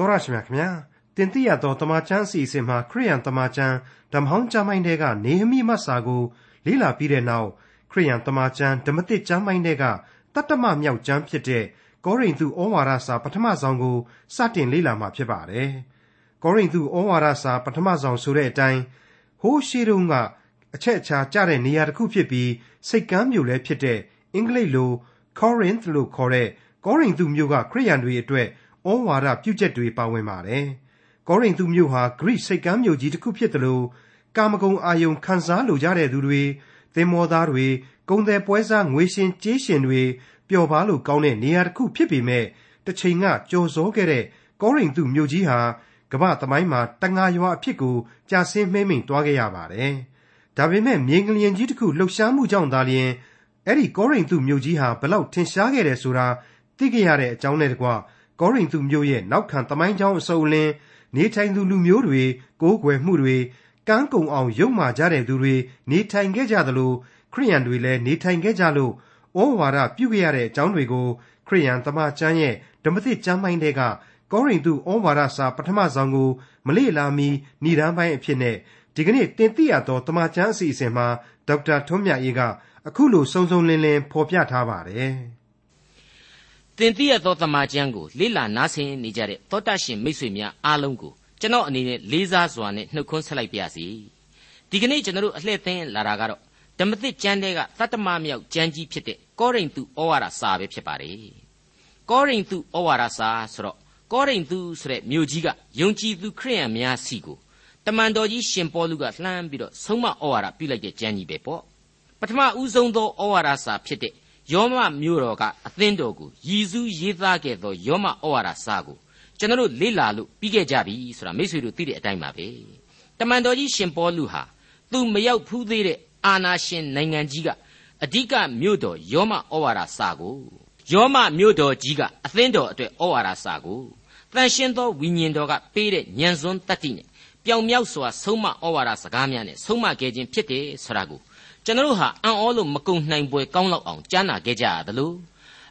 တော်ရရှိမြခင်ဗျာတင်တိရသောတမချန်းအစီအစဉ်မှာခရိယန်တမချန်းဓမ္မဟောင်းကျမ်းပိုင်းတွေကနေဟမိမတ်စာကိုလေ့လာပြီးတဲ့နောက်ခရိယန်တမချန်းဓမ္မတိကျမ်းပိုင်းတွေကတတ္တမမြောက်ကျမ်းဖြစ်တဲ့ကောရိန္သုဩဝါဒစာပထမဆုံးကိုစတင်လေ့လာမှာဖြစ်ပါတယ်ကောရိန္သုဩဝါဒစာပထမဆုံးဆိုတဲ့အတိုင်းဟိုးရှိတုန်းကအချက်အခြားကျတဲ့နေရာတစ်ခုဖြစ်ပြီးစိတ်ကမ်းမြို့လည်းဖြစ်တဲ့အင်္ဂလိပ်လို Corinth လို့ခေါ်တဲ့ကောရိန္သုမြို့ကခရိယန်တွေအတွက် ဩဝါဒပြုချက်တွေပါဝင်ပါတယ်။ကောရိန္သုမြို့ဟာဂရိစိတ်ကမ်းမြို့ကြီးတစ်ခုဖြစ်တယ်လို့ကာမဂုဏ်အာယုံခံစားလိုကြတဲ့သူတွေသင်္ဘောသားတွေဂုံတယ်ပွဲစားငွေရှင်ကြေးရှင်တွေပျော်ပါလို့ကောင်းတဲ့နေရာတစ်ခုဖြစ်ပေမဲ့တစ်ချိန်ကကြော်စောခဲ့တဲ့ကောရိန္သုမြို့ကြီးဟာကမ္ဘာသမိုင်းမှာတငါရွာအဖြစ်ကိုကြာဆင်းမှိမ့်မိန်သွားခဲ့ရပါတယ်။ဒါပေမဲ့မြေငလျင်ကြီးတစ်ခုလှုပ်ရှားမှုကြောင့်သာလျှင်အဲ့ဒီကောရိန္သုမြို့ကြီးဟာဘလောက်ထင်ရှားခဲ့တယ်ဆိုတာသိကြရတဲ့အကြောင်းနဲ့တကွ ကောရိန္သုမြို့ရဲ့နောက်ခံသမိုင်းကြောင်းအစုံလင်နေထိုင်သူလူမျိုးတွေကိုးကွယ်မှုတွေကန်းကုံအောင်ယုံမာကြတဲ့သူတွေနေထိုင်ခဲ့ကြသလိုခရိယန်တွေလည်းနေထိုင်ခဲ့ကြလို့ဩဝါဒပြုခဲ့ရတဲ့အကြောင်းတွေကိုခရိယန်တမန်ကျမ်းရဲ့ဓမ္မသစ်ကျမ်းပိုင်းတွေကကောရိန္သုဩဝါဒစာပထမဆုံးကိုမလေ့လာမီဏ္ဍန်ပိုင်းအဖြစ်နဲ့ဒီကနေ့တင်ပြရသောတမန်ကျမ်းအစီအစဉ်မှာဒေါက်တာထွန်းမြတ်အေးကအခုလိုစုံစုံလင်လင်ဖော်ပြထားပါတယ်။ သင်သိရသောတမန်ကျမ်းကိုလေ့လာနားဆင်နေကြတဲ့သောတရှင်မိတ်ဆွေများအားလုံးကိုကျွန်တော်အနေနဲ့လေးစားစွာနဲ့နှုတ်ခွန်းဆက်လိုက်ပါရစေဒီကနေ့ကျွန်တော်တို့အလှည့်သင်းလာတာကတော့ဓမ္မသစ်ကျမ်းတွေကသတ္တမမြောက်ကျမ်းကြီးဖြစ်တဲ့ကောရိန္သုဩဝါဒစာပဲဖြစ်ပါတယ်ကောရိန္သုဩဝါဒစာဆိုတော့ကောရိန္သုဆိုတဲ့မြို့ကြီးကယုံကြည်သူခရိယန်များစီကိုတမန်တော်ကြီးရှင်ပေါလုကလှမ်းပြီးတော့ဆုံးမဩဝါဒပြုလိုက်တဲ့ကျမ်းကြီးပဲပေါ့ပထမဦးဆုံးသောဩဝါဒစာဖြစ်တဲ့ ယောမမြို့တော်ကအသင်းတော်ကိုရည်စူးရေးသားခဲ့သောယောမဩဝါဒစာကိုကျွန်တော်လေ့လာလို့ပြီးခဲ့ကြပြီဆိုတာမိတ်ဆွေတို့သိတဲ့အတိုင်းပါပဲတမန်တော်ကြီးရှင်ပေါလုဟာသူမရောက်ဖူးသေးတဲ့အာနာရှင်နိုင်ငံကြီးကအဓိကမြို့တော်ယောမဩဝါဒစာကိုယောမမြို့တော်ကြီးကအသင်းတော်အတွက်ဩဝါဒစာကိုတန်ရှင်းသောဝိညာဉ်တော်ကပေးတဲ့ညံစွန်းတတ္တိနဲ့ပြောင်မြောက်စွာဆုံးမဩဝါဒစကားများနဲ့ဆုံးမခဲ့ခြင်းဖြစ်တယ်ဆိုတာကို ကျွန်တော်ဟာအံ့ဩလို့မကုံနိုင်ပွဲကောင်းလောက်အောင်ကြားနာခဲ့ကြရတယ်လို့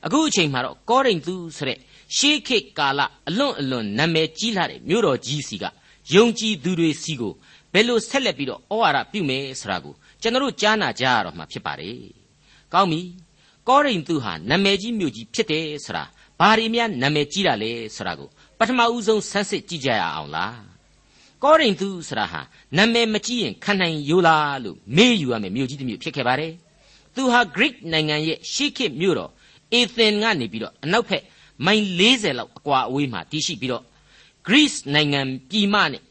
အခုအချိန်မှာတော့ကောရိန္သုဆိုတဲ့ရှေးခေတ်ကာလအလွန်အလွန်နာမည်ကြီးလာတဲ့မြို့တော်ကြီးစီကယုံကြည်သူတွေစီကိုဘယ်လိုဆက်လက်ပြီးတော့ဩဝါဒပြုမယ်ဆိုတာကိုကျွန်တော်ကြားနာကြရတော့မှာဖြစ်ပါတယ်။ကောင်းပြီ။ကောရိန္သုဟာနာမည်ကြီးမြို့ကြီးဖြစ်တယ်ဆိုတာဘာတွေများနာမည်ကြီးတာလဲဆိုတာကိုပထမဦးဆုံးဆန်းစစ်ကြည့်ကြရအောင်လား ကောရိန္သုဆိုတာဟာနာမည်မကြီးရင်ခံနိုင်ရိုးလားလို့မေးယူရမယ်မြို့ကြီးတစ်မြို့ဖြစ်ခဲ့ပါတယ်။သူဟာ Greek နိုင်ငံရဲ့ရှေးခေတ်မြို့တော်အေသင်ကနေပြီးတော့အနောက်ဘက်မိုင်40လောက်အကွာအဝေးမှာတည်ရှိပြီးတော့ Greece နိုင်ငံပြည်မနဲ့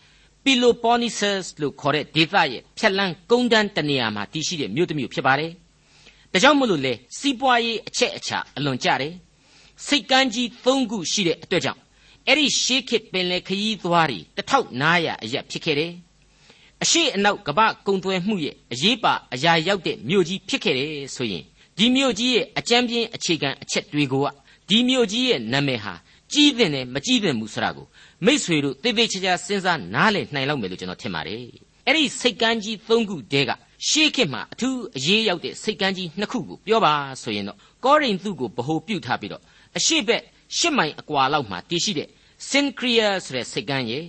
Peloponnesus လို့ခေါ်တဲ့ဒေသရဲ့ဖြတ်လန်းကုန်းတန်းတနေရာမှာတည်ရှိတဲ့မြို့တစ်မြို့ဖြစ်ပါတယ်။ဒါကြောင့်မလို့လေစီးပွားရေးအချက်အချာအလွန်ကြတယ်။စိတ်ကမ်းကြီး၃ခုရှိတဲ့အတွက်ကြောင့် အဲ့ဒီရှေးခေတ်ပင်လယ်ခရီးသွားတွေတထောက်နားရအရက်ဖြစ်ခဲ့တယ်။အရှိအနောက်ကပကုံသွဲမှုရဲ့အရေးပါအရာရောက်တဲ့မြို့ကြီးဖြစ်ခဲ့တယ်ဆိုရင်ဒီမြို့ကြီးရဲ့အကြမ်းပြင်းအခြေခံအချက်တွေကိုကဒီမြို့ကြီးရဲ့နာမည်ဟာကြီးတဲ့နဲ့မကြီးတဲ့မှုစရာကိုမိษွေတို့သေသေးချာချာစဉ်းစားနားလည်နိုင်လောက်မယ်လို့ကျွန်တော်ထင်ပါတယ်။အဲ့ဒီစိတ်ကမ်းကြီး၃ခုတည်းကရှေးခေတ်မှာအထူးအရေးရောက်တဲ့စိတ်ကမ်းကြီးနှစ်ခုကိုပြောပါဆိုရင်တော့ကောရိန္သုကိုဗဟိုပြုထားပြီးတော့အရှိဘက်ရှစ်မိုင်အကွာလောက်မှာတည်ရှိတဲ့ စင်ခရီယာဆိုတဲ့စိတ်ကမ်းရဲ့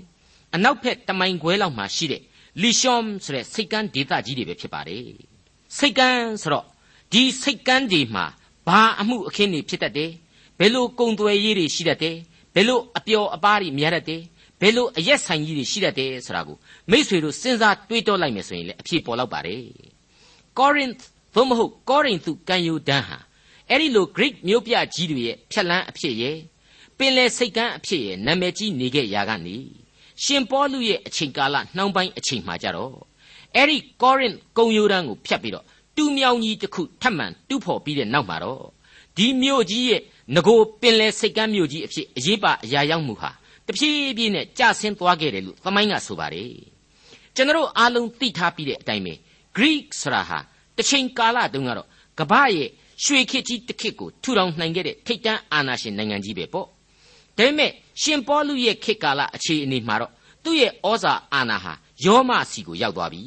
အနောက်ဘက်တမိုင်ခွဲလောက်မှာရှိတဲ့လီရှောမ်ဆိုတဲ့စိတ်ကမ်းဒေသကြီးတွေပဲဖြစ်ပါတယ်စိတ်ကမ်းဆိုတော့ဒီစိတ်ကမ်းတွေမှာဘာအမှုအခင်းတွေဖြစ်တတ်တယ်ဘယ်လိုကုံသွယ်ရေးတွေရှိတတ်တယ်ဘယ်လိုအပျော်အပါးတွေများတတ်တယ်ဘယ်လိုအရက်ဆိုင်ကြီးတွေရှိတတ်တယ်ဆိုတာကိုမိษွေတို့စဉ်းစားတွေးတောလိုက်မယ်ဆိုရင်လည်းအဖြေပေါ်လောက်ပါတယ်ကောရိန္သသို့မဟုတ်ကောရိန္သုကံယိုဒန်းဟာအဲ့ဒီလို Greek မြို့ပြကြီးတွေရဲ့ဖြတ်လန်းအဖြစ်ရဲ့ ပင်လေစိတ်ကန်းအဖြစ်ရဲ့နာမည်ကြီးနေခဲ့ရာကနေရှင်ပေါလုရဲ့အချိန်ကာလနှောင်းပိုင်းအချိန်မှာကြတော့အဲ့ဒီကောရင်ကုံယိုဒန်းကိုဖြတ်ပြီးတော့တူးမြောင်ကြီးတစ်ခုထပ်မံတူးဖော်ပြီးတဲ့နောက်မှာတော့ဒီမြို့ကြီးရဲ့ငကိုပင်လေစိတ်ကန်းမြို့ကြီးအဖြစ်အရေးပါအရာရောက်မှုဟာတဖြည်းဖြည်းနဲ့ကျဆင်းသွားခဲ့တယ်လို့သမိုင်းကဆိုပါတယ်ကျွန်တော်အားလုံးသိထားပြီးတဲ့အတိုင်းပဲ Greek ဆိုတာဟာတစ်ချိန်ကာလတုန်းကတော့ကမ္ဘာရဲ့ရွှေခေတ်ကြီးတစ်ခေတ်ကိုထူထောင်နိုင်ခဲ့တဲ့ထိပ်တန်းအာဏာရှင်နိုင်ငံကြီးပဲပေါ့ ဒါပေမဲ့ရှင်ပေါလုရဲ့ခေတ်ကာလအခြေအနေမှာတော့သူ့ရဲ့ဩဇာအာဏာဟာယောမစီကိုရောက်သွားပြီ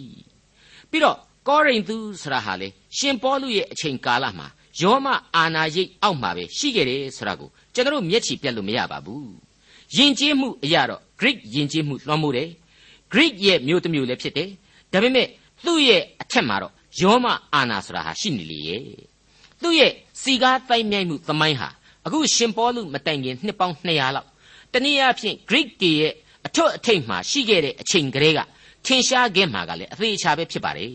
ပြီးတော့ကောရိန္သုဆိုတာဟာလေရှင်ပေါလုရဲ့အချိန်ကာလမှာယောမအာဏာရိပ်အောက်မှာပဲရှိခဲ့တယ်ဆိုတာကိုကျွန်တော်မျက်ခြေပြတ်လို့မရပါဘူးယဉ်ကျေးမှုအရာတော့ Greek ယဉ်ကျေးမှုလွှမ်းမိုးတယ် Greek ရဲ့မျိုးတစ်မျိုးလည်းဖြစ်တယ်ဒါပေမဲ့သူ့ရဲ့အထက်မှာတော့ယောမအာနာဆိုတာဟာရှိနေလေရဲ့သူ့ရဲ့စီကားတိုက်မြိုက်မှုသမိုင်းဟာ အခုရှင်ပေါလုမတိုင်ခင်နှစ်ပေါင်း200လောက်တနည်းအားဖြင့် Greek တွေရဲ့အထွတ်အထိပ်မှာရှိခဲ့တဲ့အချိန်ကလေးကထင်ရှားခဲ့မှာကလည်းအသေးအချာပဲဖြစ်ပါတယ်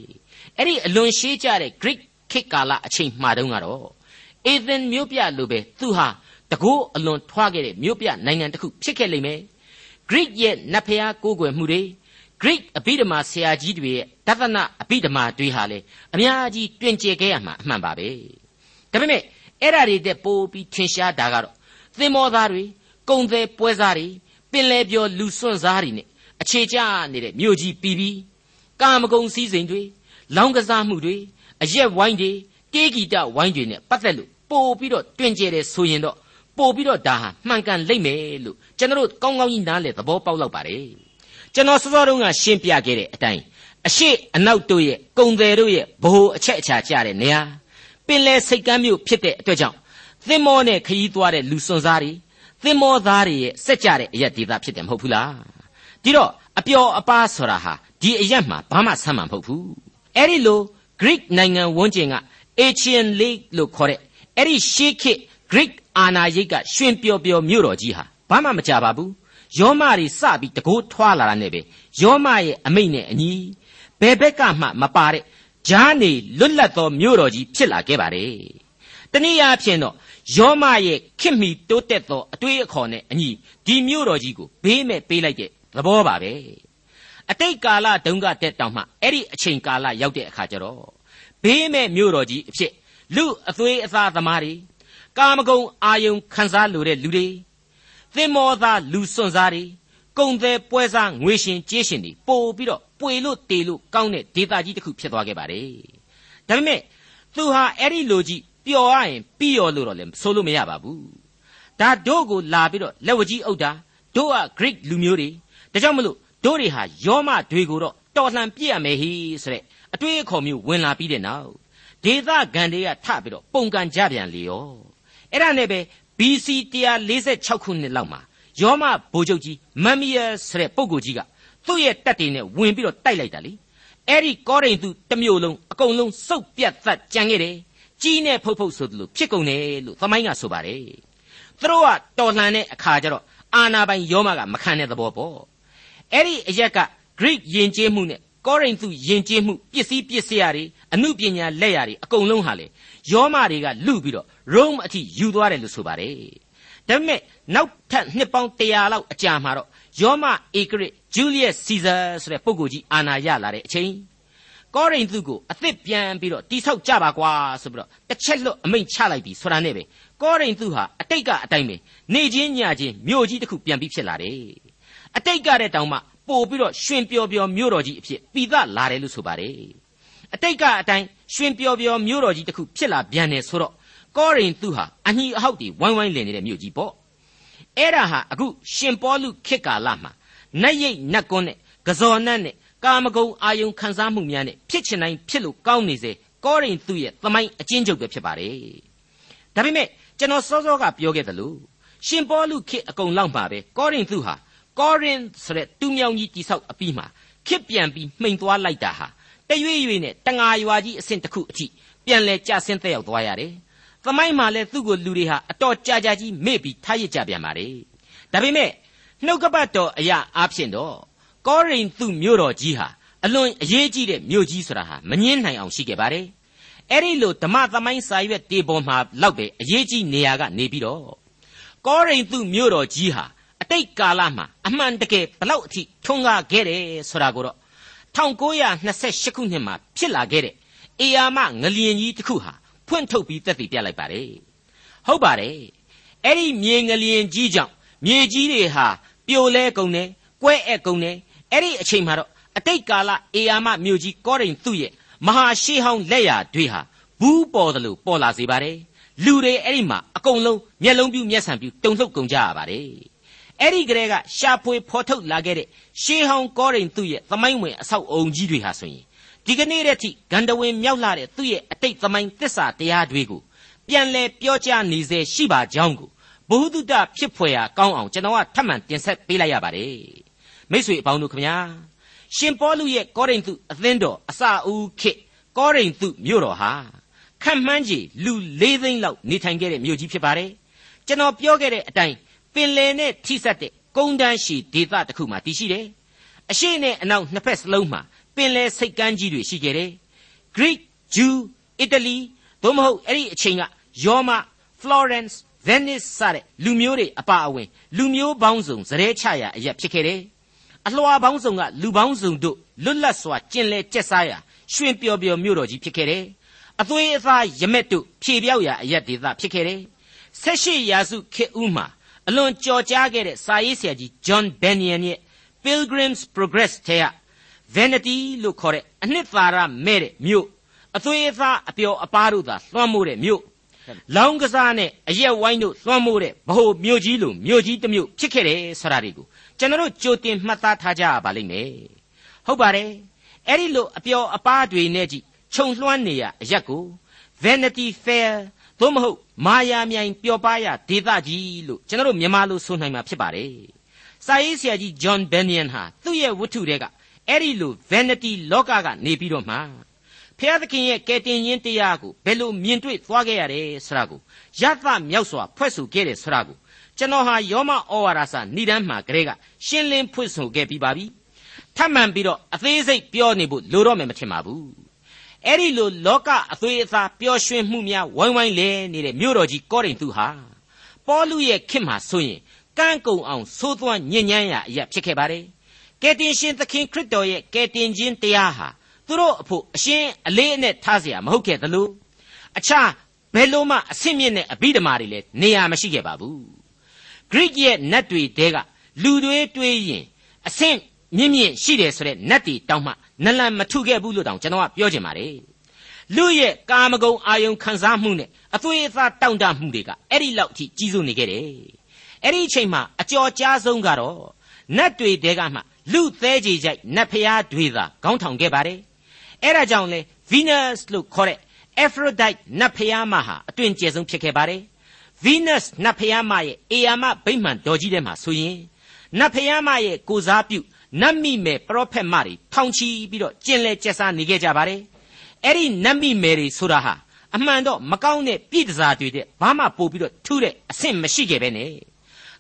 အဲ့ဒီအလွန်ရှေးကြတဲ့ Greek ခေတ်ကာလအချိန်မှာတုန်းကတော့အေသင်မြို့ပြလိုပဲသူဟာတကိုးအလွန်ထွားခဲ့တဲ့မြို့ပြနိုင်ငံတစ်ခုဖြစ်ခဲ့လိမ့်မယ် Greek ရဲ့နတ်ဖျားကိုးကွယ်မှုတွေ Greek အဘိဓမ္မာဆရာကြီးတွေရဲ့တသနာအဘိဓမ္မာတွေဟာလေအများကြီးတွင်ကျယ်ခဲ့ရမှာအမှန်ပါပဲဒါပေမဲ့ အဲ့ဓာတွေတဲ့ပိုးပြီးထင်ရှားတာကတော့သင်္ဘောသားတွေကုံသေးပွဲစားတွေပင်လေပြောလူစွန့်စားတွေနဲ့အခြေကျနေတဲ့မြို့ကြီးပြီးပြီးကာမဂုဏ်စည်းစိမ်တွေလောင်းကစားမှုတွေအရက်ဝိုင်းတွေတေးဂီတဝိုင်းတွေနဲ့ပတ်သက်လို့ပို့ပြီးတော့တွင်ကျယ်တယ်ဆိုရင်တော့ပို့ပြီးတော့ဒါဟာမှန်ကန်လိမ့်မယ်လို့ကျွန်တော်တို့ကောင်းကောင်းကြီးနားလည်သဘောပေါက်လောက်ပါတယ်ကျွန်တော်စောစောတုန်းကရှင်းပြခဲ့တဲ့အတိုင်းအရှိအနောက်တို့ရဲ့ကုံတယ်တို့ရဲ့ဘ ਹੁ အချက်အချာကျတဲ့နေရာ ပင်လယ်စိတ်ကမ်းမြို့ဖြစ်တဲ့အတွက်ကြောင့်သင်္ဘောနဲ့ခရီးသွားတဲ့လူစွန်စားတွေသင်္ဘောသားတွေရဲ့စက်ကြတဲ့အရက်ဒေသဖြစ်တယ်မဟုတ်ဘူးလားဒီတော့အပျော်အပါးဆိုတာဟာဒီအရက်မှာဘာမှဆမ်းမှာမဟုတ်ဘူးအဲ့ဒီလို Greek နိုင်ငံဝန်းကျင်က Aegean Lake လို့ခေါ်တဲ့အဲ့ဒီရှေးခေတ် Greek အာနာရိတ်ကရွှင်ပျော်ပျော်မြို့တော်ကြီးဟာဘာမှမကြပါဘူးယောမတွေစပြီးတကိုးထွာလာတာနဲ့ပဲယောမရဲ့အမိတ်နဲ့အညီဘယ်ဘက်ကမှမပါတဲ့ ဂျားနေလွတ်လပ်သောမြို့တော်ကြီးဖြစ်လာခဲ့ပါတယ်တနည်းအားဖြင့်တော့ယောမရဲ့ခင်မီတိုးတက်သောအတွေးအခေါ်နဲ့အညီဒီမြို့တော်ကြီးကိုဘေးမဲ့ပေးလိုက်တဲ့သဘောပါပဲအတိတ်ကာလတုန်းကတက်တောင်မှအဲ့ဒီအချိန်ကာလရောက်တဲ့အခါကျတော့ဘေးမဲ့မြို့တော်ကြီးအဖြစ်လူအသွေးအသားသမားတွေကာမဂုဏ်အာယုံခံစားလိုတဲ့လူတွေသင်္မောသားလူစွန့်စားတွေကုံသေးပွဲစားငွေရှင်ကြေးရှင်တွေပို့ပြီးတော့ ပွေလို့တေလို့ကောင်းတဲ့ဒေတာကြီးတစ်ခုဖြစ်သွားခဲ့ပါတယ်ဒါပေမဲ့သူဟာအဲ့ဒီလိုကြီးပျော်ရရင်ပြီးရောလို့တော့လည်းဆိုလို့မရပါဘူးဒါတို့ကိုလာပြီးတော့လက်ဝကြီးအုပ်တာတို့က Greek လူမျိုးတွေဒါကြောင့်မလို့တို့တွေဟာယောမတွေကိုတော့တော်လှန်ပြည့်ရမယ်ဟိဆိုတဲ့အတွေးအခေါ်မျိုးဝင်လာပြီးတဲ့နောက်ဒေသဂန်တွေကထပြီးတော့ပုံကန်ကြပြန်လေရောအဲ့ဒါနဲ့ပဲ BC 146ခုနှစ်လောက်မှာယောမဗိုလ်ချုပ်ကြီးမမ်မီယာဆိုတဲ့ပုဂ္ဂိုလ်ကြီးက သူ့ရဲ့တပ်တွေနဲ့ဝင်ပြီးတော့တိုက်လိုက်တာလေအဲ့ဒီကောရိန္သုတစ်မျိုးလုံးအကုန်လုံးစုပ်ပြတ်သက်ကြံခဲ့တယ်ကြီးနဲ့ဖုတ်ဖုတ်ဆိုသလိုဖြစ်ကုန်တယ်လို့သမိုင်းကဆိုပါတယ်သူတို့ကတော်လှန်တဲ့အခါကျတော့အာနာပိုင်ယောမကမခံတဲ့သဘောပေါ့အဲ့ဒီအရက်က Greek ယဉ်ကျေးမှုနဲ့ကောရိန္သုယဉ်ကျေးမှုပစ္စည်းပစ္စည်းတွေအမှုပညာလက်ရာတွေအကုန်လုံးဟာလေယောမတွေကလူပြီးတော့ Rome အထိယူသွားတယ်လို့ဆိုပါတယ်ဒါပေမဲ့နောက်ထပ်နှစ်ပေါင်း100လောက်အကြာမှာတော့ ယောမဧကရစ်ဂျူလီယက်စီဇာဆိုတဲ့ပုဂ္ဂိုလ်ကြီးအာဏာရလာတဲ့အချိန်ကောရိန္သုကိုအသစ်ပြန်ပြီးတော့တိဆောက်ကြပါကွာဆိုပြီးတော့တစ်ချက်လွတ်အမိန့်ချလိုက်ပြီဆိုတာနဲ့ပဲကောရိန္သုဟာအတိတ်ကအတိုင်းပဲနေချင်းညချင်းမြို့ကြီးတစ်ခုပြန်ပြီးဖြစ်လာတယ်အတိတ်ကတဲ့တောင်မှပို့ပြီးတော့ရှင်ပျော်ပျော်မြို့တော်ကြီးအဖြစ်ပြီးသားလာတယ်လို့ဆိုပါတယ်အတိတ်ကအတိုင်းရှင်ပျော်ပျော်မြို့တော်ကြီးတစ်ခုဖြစ်လာပြန်တယ်ဆိုတော့ကောရိန္သုဟာအညီအဟောက်တွေဝိုင်းဝိုင်းလည်နေတဲ့မြို့ကြီးပေါ့ အဲ့ဒါဟာအခုရှင်ပေါလုခေတ်ကာလမှာနတ်ရိတ်နတ်ကွန်းနဲ့ကဇော်နတ်နဲ့ကာမဂုဏ်အာယုံခံစားမှုများနဲ့ဖြစ်ချင်တိုင်းဖြစ်လို့ကောင်းနေစေကောရိန္သုရဲ့သမိုင်းအကျဉ်းချုပ်ပဲဖြစ်ပါတယ်ဒါပေမဲ့ကျွန်တော်စောစောကပြောခဲ့သလိုရှင်ပေါလုခေတ်အကုန်လောက်မှာပဲကောရိန္သုဟာကောရင်ဆိုတဲ့တူးမြောင်ကြီးတိဆောက်အပြီးမှာခစ်ပြန်ပြီးမှိန်သွားလိုက်တာဟာတရွေ့ရွေ့နဲ့တငါရွာကြီးအဆင့်တစ်ခုအထိပြန်လဲကျဆင်းသက်ရောက်သွားရတယ်။ သမိုင်းမှာလဲသူ့ကိုလူတွေဟာအတော်ကြာကြာကြီးမေ့ပြီးထားရစ်ကြပြန်ပါလေ။ဒါပေမဲ့နှုတ်ကပတ်တော်အရာအားဖြင့်တော့ကောရိန္သုမြို့တော်ကြီးဟာအလွန်အရေးကြီးတဲ့မြို့ကြီးဆိုတာဟာမငင်းနိုင်အောင်ရှိခဲ့ပါတယ်။အဲ့ဒီလိုဓမ္မသမိုင်းစာရွက်တေပေါ်မှာလောက်ပဲအရေးကြီးနေရာကနေပြီးတော့ကောရိန္သုမြို့တော်ကြီးဟာအတိတ်ကာလမှာအမှန်တကယ်ဘလောက်အထိထွန်းကားခဲ့တယ်ဆိုတာကိုတော့1928ခုနှစ်မှာဖြစ်လာခဲ့တဲ့အေယာမငလျင်ကြီးတစ်ခုဟာ ဖွင့်ထုတ်ပြီးသက်သေပြလိုက်ပါတယ်ဟုတ်ပါတယ်အဲ့ဒီမြေငလျင်ကြီးကြောင့်မြေကြီးတွေဟာပြိုလဲကုန်တယ်ကွဲ့အက်ကုန်တယ်အဲ့ဒီအချိန်မှာတော့အတိတ်ကာလအေယာမမြို့ကြီးကောရိန်သူ့ရဲ့မဟာရှေးဟောင်းလက်ရာတွေဟာဘူးပေါ်တယ်လို့ပေါ်လာစေပါတယ်လူတွေအဲ့ဒီမှာအကုန်လုံးမျက်လုံးပြူးမျက်စံပြူးတုံ့လှုပ်ကုန်ကြရပါတယ်အဲ့ဒီကလေးကရှာဖွေဖော်ထုတ်လာခဲ့တဲ့ရှေးဟောင်းကောရိန်သူ့ရဲ့သမိုင်းဝင်အဆောက်အုံကြီးတွေဟာဆိုရင် ဒီကနေ့တည်းထိဂန္ဓဝင်မြောက်လာတဲ့သူ့ရဲ့အတိတ်သမိုင်းသစ္စာတရားတွေကိုပြန်လဲပြောကြားနေစေရှိပါကြောင်းကိုဘဘ ഹു တုတဖြစ်ဖွယ်ရာကောင်းအောင်ကျွန်တော်ကထပ်မံတင်ဆက်ပေးလိုက်ရပါတယ်မိတ်ဆွေအပေါင်းတို့ခမညာရှင်ပေါလုရဲ့ကောရိန္သုအသင်းတော်အစအဦးခေတ်ကောရိန္သုမြို့တော်ဟာခန့်မှန်းကြီးလူ၄သိန်းလောက်နေထိုင်ခဲ့တဲ့မြို့ကြီးဖြစ်ပါတယ်ကျွန်တော်ပြောခဲ့တဲ့အတိုင်းပင်လယ်နဲ့ထိစပ်တဲ့ကုန်းတန်းရှိဒေသတစ်ခုမှာတည်ရှိတယ်အရှိနဲ့အနောက်နှစ်ဖက်စလုံးမှာ ပင်လယ်စိတ်ကမ်းကြီးတွေရှိခဲ့တယ် Greek Jew Italy သို့မဟုတ်အဲ့ဒီအချိန်ကယောမ Florence Venice စတဲ့လူမျိုးတွေအပါအဝင်လူမျိုးပေါင်းစုံစရဲချရာအရက်ဖြစ်ခဲ့တယ်အလွှာပေါင်းစုံကလူပေါင်းစုံတို့လွတ်လပ်စွာကျင်လဲကျက်စားရာရွှင်ပျော်ပျော်မြို့တော်ကြီးဖြစ်ခဲ့တယ်အသွေးအသားရမက်တို့ဖြေပြောက်ရာအရက်ဒေသဖြစ်ခဲ့တယ်ဆက်ရှိရာစုခေတ်ဦးမှာအလွန်ကြော်ကြားခဲ့တဲ့စာရေးဆရာကြီး John Bunyan ရဲ့ Pilgrim's Progress ထဲက Vanity လို့ခေါ်တဲ့အနှစ်သာရမဲ့တဲ့မြို့အသွေးအသားအပျော်အပါးတို့သာလွှမ်းမိုးတဲ့မြို့လောင်းကစားနဲ့အရက်ဝိုင်းတို့လွှမ်းမိုးတဲ့ဗဟိုမြို့ကြီးလိုမြို့ကြီးတစ်မြို့ဖြစ်ခဲ့တယ်ဆိုတာတွေကိုကျွန်တော်တို့ကြိုတင်မှတ်သားထားကြရပါလိမ့်မယ်ဟုတ်ပါတယ်အဲ့ဒီလိုအပျော်အပါးတွေနဲ့ကြည့်ခြုံလွှမ်းနေရအရက်ကို Vanity Fair သို့မဟုတ်မာယာမြိုင်ပျော်ပါးရဒေသကြီးလို့ကျွန်တော်တို့မြန်မာလိုဆိုနိုင်မှာဖြစ်ပါတယ်စာရေးဆရာကြီး John Bunyan ဟာသူ့ရဲ့ဝတ္ထုတွေက အဲ့ဒီလို vanity လောကကနေပြီးတော့မှဖျားသခင်ရဲ့ကယ်တင်ခြင်းတရားကိုဘယ်လိုမြင်တွေ့သွားခဲ့ရတယ်ဆိုတာကိုရသမြောက်စွာဖွဲ့ဆိုခဲ့တယ်ဆိုတာကိုကျွန်တော်ဟာယောမဩဝါဒစာဏိဒန်းမှာကလေးကရှင်းလင်းဖွင့်ဆိုခဲ့ပြီးပါပြီထပ်မံပြီးတော့အသေးစိတ်ပြောနေဖို့လိုတော့မယ်မထင်ပါဘူးအဲ့ဒီလိုလောကအသွေးအသားပျော်ရွှင်မှုများဝိုင်းဝိုင်းလဲနေတဲ့မြို့တော်ကြီးကောရိန္သုဟာပေါလုရဲ့ခင်မှာဆိုရင်ကန့်ကုံအောင်သိုးသွမ်းညဉ့်ညမ်းရာအရာဖြစ်ခဲ့ပါတယ် ကယ်တင်ရှင်သခင်ခရစ်တော်ရဲ့ကယ်တင်ခြင်းတရားဟာသူတို့အဖို့အရှင်းအလေးအနက်ထားเสียမဟုတ်ခဲ့သလိုအခြားဘယ်လိုမှအဆင့်မြင့်တဲ့အဘိဓမ္မာတွေလည်းနေရာမရှိခဲ့ပါဘူး Greek ရဲ့နတ်တွေတဲကလူတွေတွေးရင်အဆင့်မြင့်မြင့်ရှိတယ်ဆိုတဲ့နတ်တွေတောင်းမှနလန်မထုခဲ့ဘူးလို့တောင်ကျွန်တော်ကပြောချင်ပါတယ်လူရဲ့ကာမဂုဏ်အာယုံခံစားမှုနဲ့အသွေးအသားတောင့်တမှုတွေကအဲ့ဒီလောက်အထိကြီးစိုးနေခဲ့တယ်အဲ့ဒီအချိန်မှာအကျော်ကြားဆုံးကတော့နတ်တွေတဲကမှ လူသေးကြီးကြိုက်နတ်ဖျားတွေသာခေါင်းထောင်ခဲ့ပါတယ်အဲ့ဒါကြောင့်လေ Venus လို့ခေါ်တဲ့ Aphrodite နတ်ဖျားမဟာအတွင်ကျယ်ဆုံးဖြစ်ခဲ့ပါတယ် Venus နတ်ဖျားမရဲ့အေယာမဗိမှန်တော်ကြီးထဲမှာဆိုရင်နတ်ဖျားမရဲ့ကိုစားပြုနတ်မိမယ်ပရောဖက်မတွေထောင်ချီပြီးတော့ကျင်လဲကျက်စားနေခဲ့ကြပါတယ်အဲ့ဒီနတ်မိမယ်တွေဆိုတာဟာအမှန်တော့မကောင်းတဲ့ပြည်တစားတွေတဲ့ဘာမှပို့ပြီးတော့ထူးတဲ့အဆင့်မရှိခဲ့ပဲနဲ့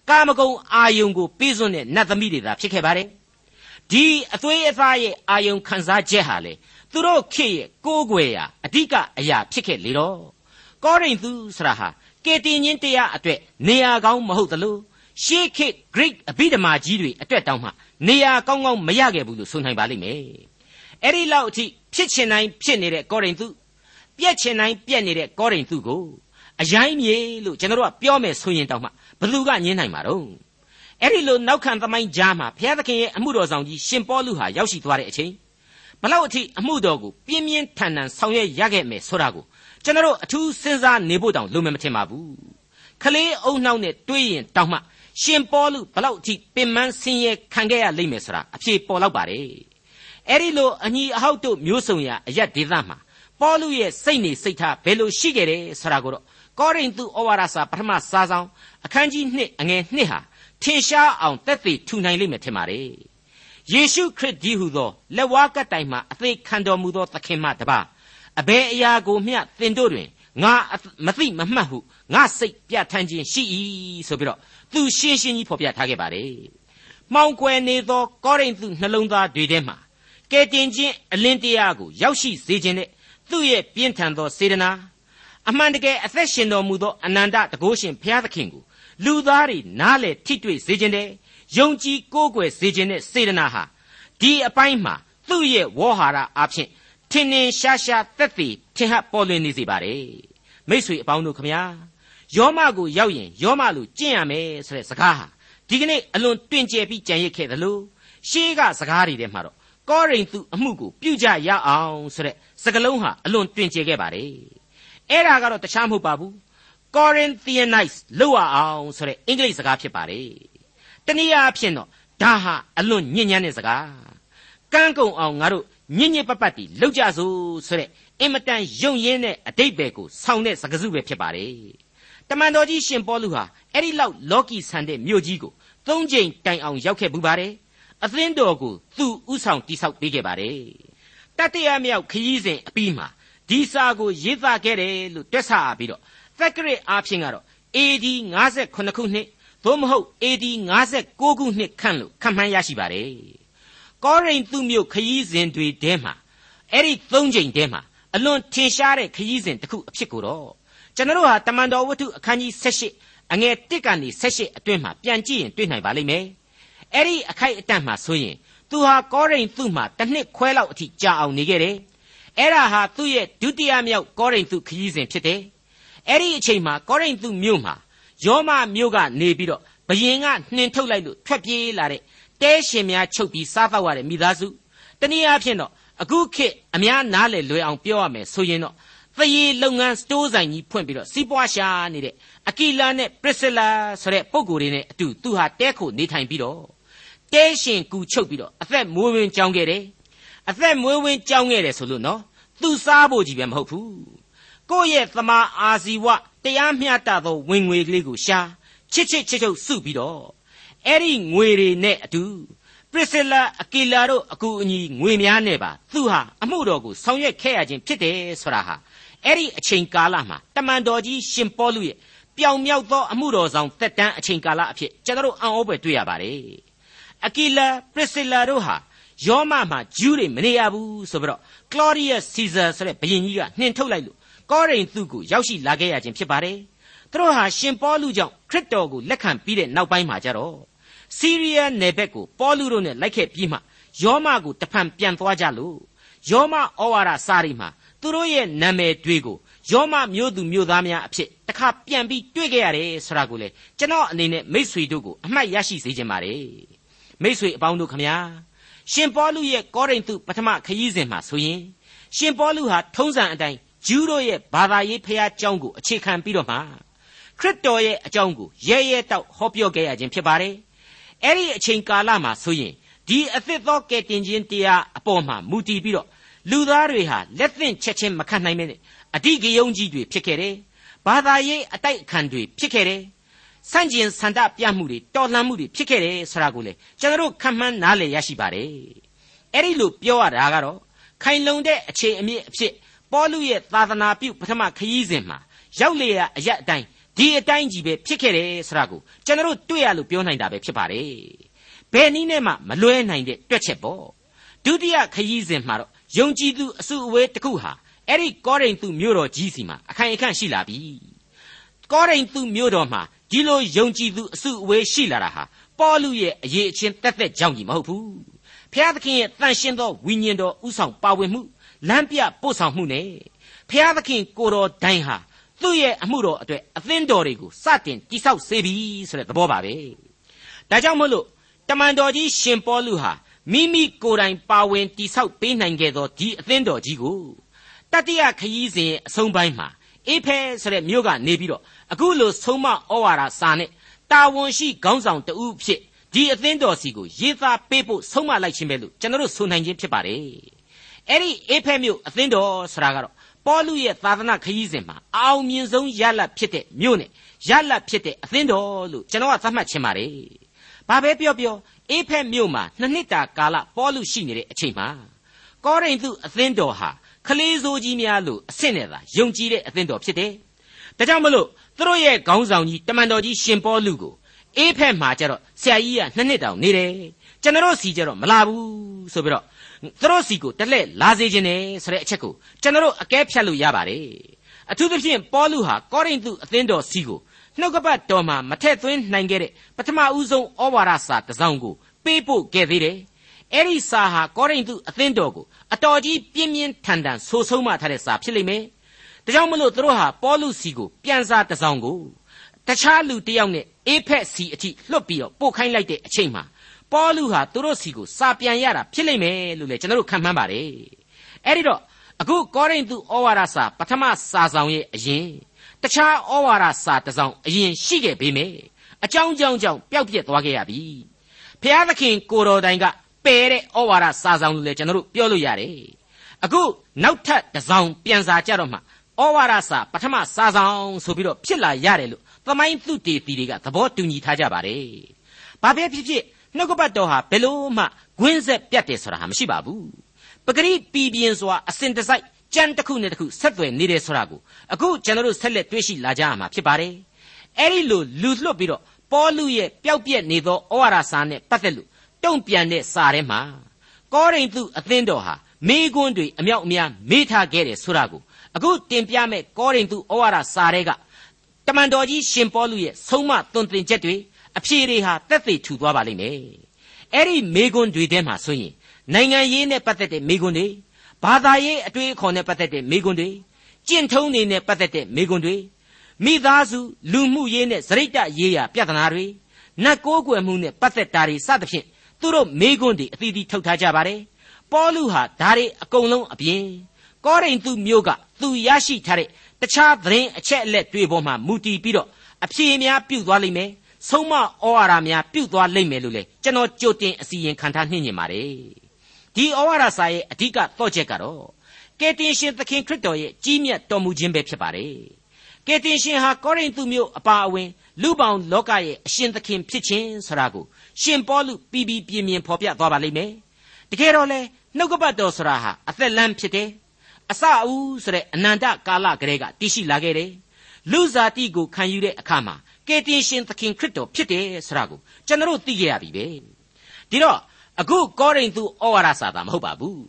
ကာမဂုဏ်အာယုံကိုပေးစွန်းတဲ့နတ်သမီးတွေသာဖြစ်ခဲ့ပါတယ် ဒီအသွေးအသားရဲ့အာယုံခံစားချက်ဟာလေသူတို့ခေရဲ့ကိုးကွယ်ရာအဓိကအရာဖြစ်ခဲ့လေတော့ကောရိန္သုဆရာဟာကေတင်ချင်းတရားအတွက်နေရာကောင်းမဟုတ်သလိုရှေးခေတ် Greek အဘိဓမ္မာကြီးတွေအတွက်တောင်မှနေရာကောင်းကောင်းမရခဲ့ဘူးလို့ဆိုနိုင်ပါလိမ့်မယ်အဲ့ဒီလောက်အထိဖြစ်ချင်တိုင်းဖြစ်နေတဲ့ကောရိန္သုပြက်ချင်တိုင်းပြက်နေတဲ့ကောရိန္သုကိုအယိုင်းမြေလို့ကျွန်တော်တို့ကပြောမယ်ဆိုရင်တောင်မှဘယ်သူကညင်းနိုင်မှာတော့ အဲ့ဒီလိုနောက်ခံသမိုင်းကြားမှာဘုရားသခင်ရဲ့အမှုတော်ဆောင်ကြီးရှင်ပေါလုဟာရောက်ရှိသွားတဲ့အချိန်ဘလောက်အထိအမှုတော်ကိုပြင်းပြင်းထန်ထန်ဆောင်ရွက်ရခဲ့မယ်ဆိုတာကိုကျွန်တော်တို့အထူးစဉ်းစားနေဖို့တောင်လိုမယ်မထင်ပါဘူးခလေးအုံနှောက်နဲ့တွေးရင်တောင်မှရှင်ပေါလုဘလောက်အထိပင်မဆင်းရဲခံခဲ့ရလိမ့်မယ်ဆိုတာအဖြေပေါ်လောက်ပါတယ်အဲ့ဒီလိုအညီအဟောက်တို့မျိုးစုံရာအရက်ဒေသမှာပေါလုရဲ့စိတ်နေစိတ်ထားဘယ်လိုရှိခဲ့တယ်ဆိုတာကိုတော့ကောရိန္သုဩဝါဒစာပထမစာဆောင်အခန်းကြီး1အငယ်1ဟာ ထင်ရှားအောင်တက်သေးထူနိုင်လိမ့်မယ်ထင်ပါတယ်ယေရှုခရစ်ကြီးဟူသောလက်ဝါးကတိုင်မှအသေးခံတော်မူသောသခင်မှတပါအဘယ်အရာကိုမျှသင်တို့တွင်ငါမသိမမှတ်ဟုငါစိတ်ပြဋ္ဌာန်းခြင်းရှိ၏ဆိုပြီးတော့သူရှင်းရှင်းကြီးဖော်ပြထားခဲ့ပါတယ်မှောင်ကွယ်နေသောကောရိန္သုနှလုံးသားတွေထဲမှာကဲတင်ခြင်းအလင်းတရားကိုရောက်ရှိစေခြင်းနဲ့သူ့ရဲ့ပြင်းထန်သောစေတနာအမှန်တကယ်အသက်ရှင်တော်မူသောအနန္တတကုရှင်ဘုရားသခင်ကို လူသားတွေနားလေထိတွေ့စေခြင်းတဲ့ယုံကြည်ကိုးကွယ်စေခြင်းတဲ့စေတနာဟာဒီအပိုင်းမှာသူ့ရဲ့ဝေါ်ဟာရအဖြစ်ထင်ထင်ရှားရှားသက်သေထင်ဟပ်ပေါ်လွင်နေစေပါတယ်မိษွေအပေါင်းတို့ခမညာယောမကိုရောက်ရင်ယောမလိုကျင့်ရမယ်ဆိုတဲ့စကားဟာဒီကနေ့အလွန်တွင်ကျယ်ပြီးကြံရစ်ခဲ့သလိုရှေးကစကားတွေထဲမှာတော့ကောရိန္သုအမှုကိုပြုကြရအောင်ဆိုတဲ့စကားလုံးဟာအလွန်တွင်ကျယ်ခဲ့ပါတယ်အဲ့ဒါကတော့တခြားမဟုတ်ပါဘူး Corinthianize လောက်ရအောင်ဆိုတဲ့အင်္ဂလိပ်စကားဖြစ်ပါတယ်တနည်းအားဖြင့်တော့ဒါဟာအလွန်ညဉ့်ညမ်းတဲ့စကားကန်းကုံအောင်ငါတို့ညဉ့်ညစ်ပတ်ပတ်တီလောက်ကြစို့ဆိုတဲ့အင်မတန်ယုံရင်းတဲ့အတိတ်ပဲကိုဆောင်းတဲ့စကားစုပဲဖြစ်ပါတယ်တမန်တော်ကြီးရှင်ပေါလုဟာအဲ့ဒီလောက်လောကီဆန်တဲ့မြို့ကြီးကိုသုံးကြိမ်တိုင်အောင်ရောက်ခဲ့ပူပါတယ်အသင်းတော်ကိုသူဥဆောင်တိဆောက်ပေးခဲ့ပါတယ်တတိယမြောက်ခရီးစဉ်အပြီးမှာဒီစာကိုရေးသားခဲ့တယ်လို့တွက်ဆပြီးတော့ သက်ကရစ်အားဖြင့်ကတော့ AD 58ခုနှစ်သို့မဟုတ် AD 59ခုနှစ်ခန့်လို့ခန့်မှန်းရရှိပါတယ်ကောရိန္သုမြို့ခရီးစဉ်တွေထဲမှာအဲ့ဒီသုံးချိန်ထဲမှာအလွန်ထင်ရှားတဲ့ခရီးစဉ်တစ်ခုအဖြစ်ကိုတော့ကျွန်တော်တို့ဟာတမန်တော်ဝတ္ထုအခန်းကြီး78အငယ်1ကနေ78အတွင်းမှာပြန်ကြည့်ရင်တွေ့နိုင်ပါလိမ့်မယ်အဲ့ဒီအခိုက်အတန့်မှာဆိုရင်သူဟာကောရိန္သုမှာတစ်နှစ်ခွဲလောက်အထိကြာအောင်နေခဲ့တယ်အဲ့ဒါဟာသူ့ရဲ့ဒုတိယမြောက်ကောရိန္သုခရီးစဉ်ဖြစ်တယ် အဲ့ဒီအချိန်မှာကောရိန္သုမြို့မှာယောမမြို့ကနေပြီးတော့ဘယင်ကနှင်ထုတ်လိုက်လို့ထွက်ပြေးလာတဲ့တဲရှင်များချုပ်ပြီးစားတော့ရတဲ့မိသားစုတနည်းအားဖြင့်တော့အခုခေတ်အများနားလေလွယ်အောင်ပြောရမယ်ဆိုရင်တော့သရေလုပ်ငန်းစတိုးဆိုင်ကြီးဖွင့်ပြီးတော့စီးပွားရှာနေတဲ့အကီလာနဲ့ပရစ်စလာဆိုတဲ့ပုံကိုယ်တွေနဲ့အတူသူဟာတဲခိုနေထိုင်ပြီးတော့တဲရှင်ကူချုပ်ပြီးတော့အသက်မွေးဝင်းကြောင်းခဲ့တယ်အသက်မွေးဝင်းကြောင်းခဲ့တယ်ဆိုလို့နော်သူစားဖို့ကြီးပဲမဟုတ်ဘူး ကိုယ့်ရဲ့သမာအာဇီဝတရားမျှတသောဝင်ငွေကလေးကိုရှာချစ်ချစ်ချစ်ချုပ်စုပြီးတော့အဲ့ဒီငွေတွေနဲ့အတူပရစ်စလာအကီလာတို့အကူအညီငွေများနဲ့ပါသူဟာအမှုတော်ကိုဆောင်ရွက်ခဲ့ရခြင်းဖြစ်တယ်ဆိုတာဟာအဲ့ဒီအချိန်ကာလမှာတမန်တော်ကြီးရှင်ပေါလုရဲ့ပြောင်မြောက်သောအမှုတော်ဆောင်တက်တန်းအချိန်ကာလအဖြစ်ကျွန်တော်အံ့ဩဖွယ်တွေ့ရပါတယ်အကီလာပရစ်စလာတို့ဟာယောမမှာဂျူးတွေမနေရဘူးဆိုပြီးတော့ကလော်ဒီယပ်စီဇာဆိုတဲ့ဘုရင်ကြီးကနှင်ထုတ်လိုက်လို့ ကောရိန္သုကိုရောက်ရှိလာခဲ့ရခြင်းဖြစ်ပါတယ်သူတို့ဟာရှင်ပေါလုကြောင့်ခရစ်တော်ကိုလက်ခံပြီးတဲ့နောက်ပိုင်းမှာကြတော့စီးရီးယားနယ်ဘက်ကိုပေါလုတို့နဲ့လိုက်ခဲ့ပြီးမှယောမကိုတဖန်ပြန်သွားကြလို့ယောမဩဝါဒစာရီမှာသူတို့ရဲ့နာမည်တွေကိုယောမမျိုးသူမျိုးသားများအဖြစ်တခါပြန်ပြီးတွေ့ခဲ့ရတယ်ဆိုတာကိုလေကျွန်တော်အနေနဲ့မိษွေတို့ကိုအမှတ်ရရှိစေချင်ပါတယ်မိษွေအပေါင်းတို့ခမညာရှင်ပေါလုရဲ့ကောရိန္သုပထမခရီးစဉ်မှာဆိုရင်ရှင်ပေါလုဟာထုံးစံအတိုင်း ဂျူးတို့ရဲ့ဘာသာရေးဖျားเจ้าကိုအခြေခံပြီးတော့မှခရစ်တော်ရဲ့အကြောင်းကိုရဲရဲတောက်ဟောပြောခဲ့ရခြင်းဖြစ်ပါတယ်အဲ့ဒီအချိန်ကာလမှာဆိုရင်ဒီအသစ်သောကယ်တင်ခြင်းတရားအပေါ်မှာမူတည်ပြီးတော့လူသားတွေဟာလက်သင့်ချက်ချင်းမခံနိုင်မဲ့အဓိကယုံကြည်တွေဖြစ်ခဲ့တယ်ဘာသာရေးအတိုက်အခံတွေဖြစ်ခဲ့တယ်ဆန့်ကျင်ဆန္ဒပြမှုတွေတော်လှန်မှုတွေဖြစ်ခဲ့တယ်ဆိုတာကိုလေကျွန်တော်တို့ခံမှန်းနားလည်ရရှိပါတယ်အဲ့ဒီလိုပြောရတာကတော့ခိုင်လုံတဲ့အခြေအမြစ်အဖြစ် ပေါလုရဲ့သာသနာပြုပထမခရီးစဉ်မှာရောက်လေရအရက်အတိုင်းဒီအတိုင်းကြီးပဲဖြစ်ခဲ့တယ်ဆိုတာကိုကျွန်တော်တို့တွေ့ရလို့ပြောနိုင်တာပဲဖြစ်ပါတယ်ဘယ်နည်းနဲ့မှမလွဲနိုင်တဲ့တွက်ချက်ပေါ့ဒုတိယခရီးစဉ်မှာတော့ယုံကြည်သူအစုအဝေးတစ်ခုဟာအဲ့ဒီကောရိန္သုမြို့တော်ကြီးစီမှာအခိုင်အခန့်ရှိလာပြီကောရိန္သုမြို့တော်မှာဒီလိုယုံကြည်သူအစုအဝေးရှိလာတာဟာပေါလုရဲ့အရေးအချင်းတက်သက်ကြောင့်ကြီးမဟုတ်ဘူးဖျားသခင်ရဲ့တန်ရှင်းသောဝိညာဉ်တော်ဥဆောင်ပါဝင်မှု လမ်းပြပို့ဆောင်မှုနဲ့ဖျားသခင်ကိုတော်တိုင်ဟာသူ့ရဲ့အမှုတော်အတွက်အသင်းတော်တွေကိုစတင်တိဆောက်စေပြီဆိုတဲ့သဘောပါပဲဒါကြောင့်မို့လို့တမန်တော်ကြီးရှင်ပေါလုဟာမိမိကိုယ်တိုင်ပါဝင်တိဆောက်ပေးနိုင်ခဲ့သောဒီအသင်းတော်ကြီးကိုတတိယခရီးစဉ်အဆုံးပိုင်းမှာအေဖဲဆိုတဲ့မြို့ကနေပြီးတော့အခုလိုဆုံးမဩဝါဒစာနဲ့တာဝန်ရှိခေါင်းဆောင်တဦးဖြစ်ဒီအသင်းတော်စီကိုရေးသားပေးဖို့ဆုံးမလိုက်ခြင်းပဲလို့ကျွန်တော်တို့ဆိုနိုင်ခြင်းဖြစ်ပါတယ် အဲ့ဒီအေဖဲမြို့အသင်းတော်ဆိုတာကတော့ပေါလုရဲ့သာသနာခရီးစဉ်မှာအအောင်မြင်ဆုံးရလတ်ဖြစ်တဲ့မြို့နဲ့ရလတ်ဖြစ်တဲ့အသင်းတော်လို့ကျွန်တော်ကသတ်မှတ်ချင်ပါတယ်။ဘာပဲပြောပြောအေဖက်မြို့မှာနှစ်နှစ်တာကာလပေါလုရှိနေတဲ့အချိန်မှာကောရိန္သုအသင်းတော်ဟာခလေးစိုးကြီးများလို့အဆင့်နဲ့သာယုံကြည်တဲ့အသင်းတော်ဖြစ်တယ်။ဒါကြောင့်မလို့သူတို့ရဲ့ခေါင်းဆောင်ကြီးတမန်တော်ကြီးရှင်ပေါလုကိုအေဖက်မှာကျတော့ဆရာကြီးကနှစ်နှစ်တောင်နေတယ်။ကျွန်တော်စီကျတော့မလာဘူးဆိုပြီးတော့ သူတို့စီကိုတလှည့်လာစေခြင်းနဲ့ဆိုတဲ့အချက်ကိုကျွန်တော်တို့အကဲဖြတ်လို့ရပါတယ်အထူးသဖြင့်ပေါလုဟာကောရိန္သုအသင်းတော်စီကိုနှုတ်ကပတ်တော်မှာမထက်သွင်းနိုင်ခဲ့တဲ့ပထမဦးဆုံးဩဝါဒစာတစ်စောင်ကိုပေးပို့ခဲ့သေးတယ်အဲ့ဒီစာဟာကောရိန္သုအသင်းတော်ကိုအတော်ကြီးပြင်းပြင်းထန်ထန်ဆိုဆုံးမထားတဲ့စာဖြစ်လိမ့်မယ်ဒါကြောင့်မလို့သူတို့ဟာပေါလုစီကိုပြန်စာတစ်စောင်ကိုတခြားလူတစ်ယောက်နဲ့အေဖက်စီအထိလွတ်ပြီးတော့ပို့ခိုင်းလိုက်တဲ့အချိန်မှာ ပေါလုဟာသူတို့စီကိုစာပြန်ရတာဖြစ်လိမ့်မယ်လို့လည်းကျွန်တော်တို့ခံမှန်းပါတယ်အဲ့ဒီတော့အခုကောရိန္သုဩဝါဒစာပထမစာဆောင်ရဲ့အရင်တခြားဩဝါဒစာတစ်စောင်အရင်ရှိခဲ့ပေမယ့်အကြောင်းကြောင့်ကြောင့်ပျောက်ပြက်သွားခဲ့ရပြီဖျားသခင်ကိုတော်တိုင်ကပယ်တဲ့ဩဝါဒစာဆောင်လို့လည်းကျွန်တော်တို့ပြောလို့ရတယ်အခုနောက်ထပ်တစ်စောင်ပြန်စာကြတော့မှပဩဝါဒစာပထမစာဆောင်ဆိုပြီးတော့ဖြစ်လာရတယ်လို့သမိုင်းသူတေတီတွေကသဘောတူညီထားကြပါတယ်။ဘာပဲဖြစ်ဖြစ် နှုတ်ကပတ်တော်ဟာဘယ်လို့မှဂွင်းဆက်ပြတ်တယ်ဆိုတာဟာမရှိပါဘူး။ပဂရိပီပြင်းစွာအစဉ်တစိုက်ကြမ်းတစ်ခုနဲ့တစ်ခုဆက်သွယ်နေတယ်ဆိုတာကိုအခုကျွန်တော်တို့ဆက်လက်တွေ့ရှိလာကြရမှာဖြစ်ပါတယ်။အဲ့ဒီလိုလူလွတ်ပြီးတော့ပေါလုရဲ့ပျောက်ပြက်နေသောဩဝါဒစာနဲ့ပတ်သက်လို့တုံ့ပြန်တဲ့စာထဲမှာကောရိန္သုအသင်းတော်ဟာမိကွန်းတွေအမြောက်အများမေးထားခဲ့တယ်ဆိုတာကိုအခုတင်ပြမဲ့ကောရိန္သုဩဝါဒစာတွေကတမန်တော်ကြီးရှင်ပေါလုရဲ့ဆုံးမသွန်သင်ချက်တွေ အဖြေတွေဟာတက်သေးထူသွားပါလိမ့်မယ်။အဲ့ဒီမိကွန်းတွေထဲမှာဆိုရင်နိုင်ငံရေးနဲ့ပတ်သက်တဲ့မိကွန်းတွေဘာသာရေးအတွေ့အခေါ်နဲ့ပတ်သက်တဲ့မိကွန်းတွေကျင့်ထုံးတွေနဲ့ပတ်သက်တဲ့မိကွန်းတွေမိသားစုလူမှုရေးနဲ့စရိတ်တရေးရာပြဿနာတွေနတ်ကိုးကွယ်မှုနဲ့ပတ်သက်တာတွေစသဖြင့်သူတို့မိကွန်းတွေအသီးသီးထုတ်ထားကြပါတယ်။ပေါလုဟာဒါတွေအကုန်လုံးအပြင်ကောရိန္သုမြို့ကသူရရှိထားတဲ့တခြားသတင်းအချက်အလက်တွေပေါ်မှာမူတည်ပြီးတော့အဖြေများပြုတ်သွားလိမ့်မယ် ဆုံးမဩဝါဒများပြုတ်သွားလိမ့်မယ်လို့လေကျွန်တော်ကြိုတင်အစီရင်ခံထားနှင်ညင်ပါတယ်ဒီဩဝါဒစာရဲ့အဓိကတော့ချက်ကတော့ကယ်တင်ရှင်သခင်ခရစ်တော်ရဲ့ကြီးမြတ်တော်မူခြင်းပဲဖြစ်ပါတယ်ကယ်တင်ရှင်ဟာကောရိန္သုမြို့အပါအဝင်လူပေါင်းလောကရဲ့အရှင်သခင်ဖြစ်ခြင်းဆိုတာကိုရှင်ပေါလုပြီးပြီးပြင်းပြင်းဖော်ပြသွားပါလိမ့်မယ်တကယ်တော့လေနှုတ်ကပတ်တော်ဆိုတာဟာအသက်လမ်းဖြစ်တယ်အစအဦးဆိုတဲ့အနန္တကာလကလေးကတည်ရှိလာခဲ့တယ်လူဇာတိကိုခံယူတဲ့အခါမှာ ကယ်တင်ရှင်သခင်ခရစ်တော်ဖြစ်တယ်ဆိုတာကိုကျွန်တော်သိခဲ့ရပြီပဲဒီတော့အခုကောရိန္သုဩဝါဒစာသာမဟုတ်ပါဘူး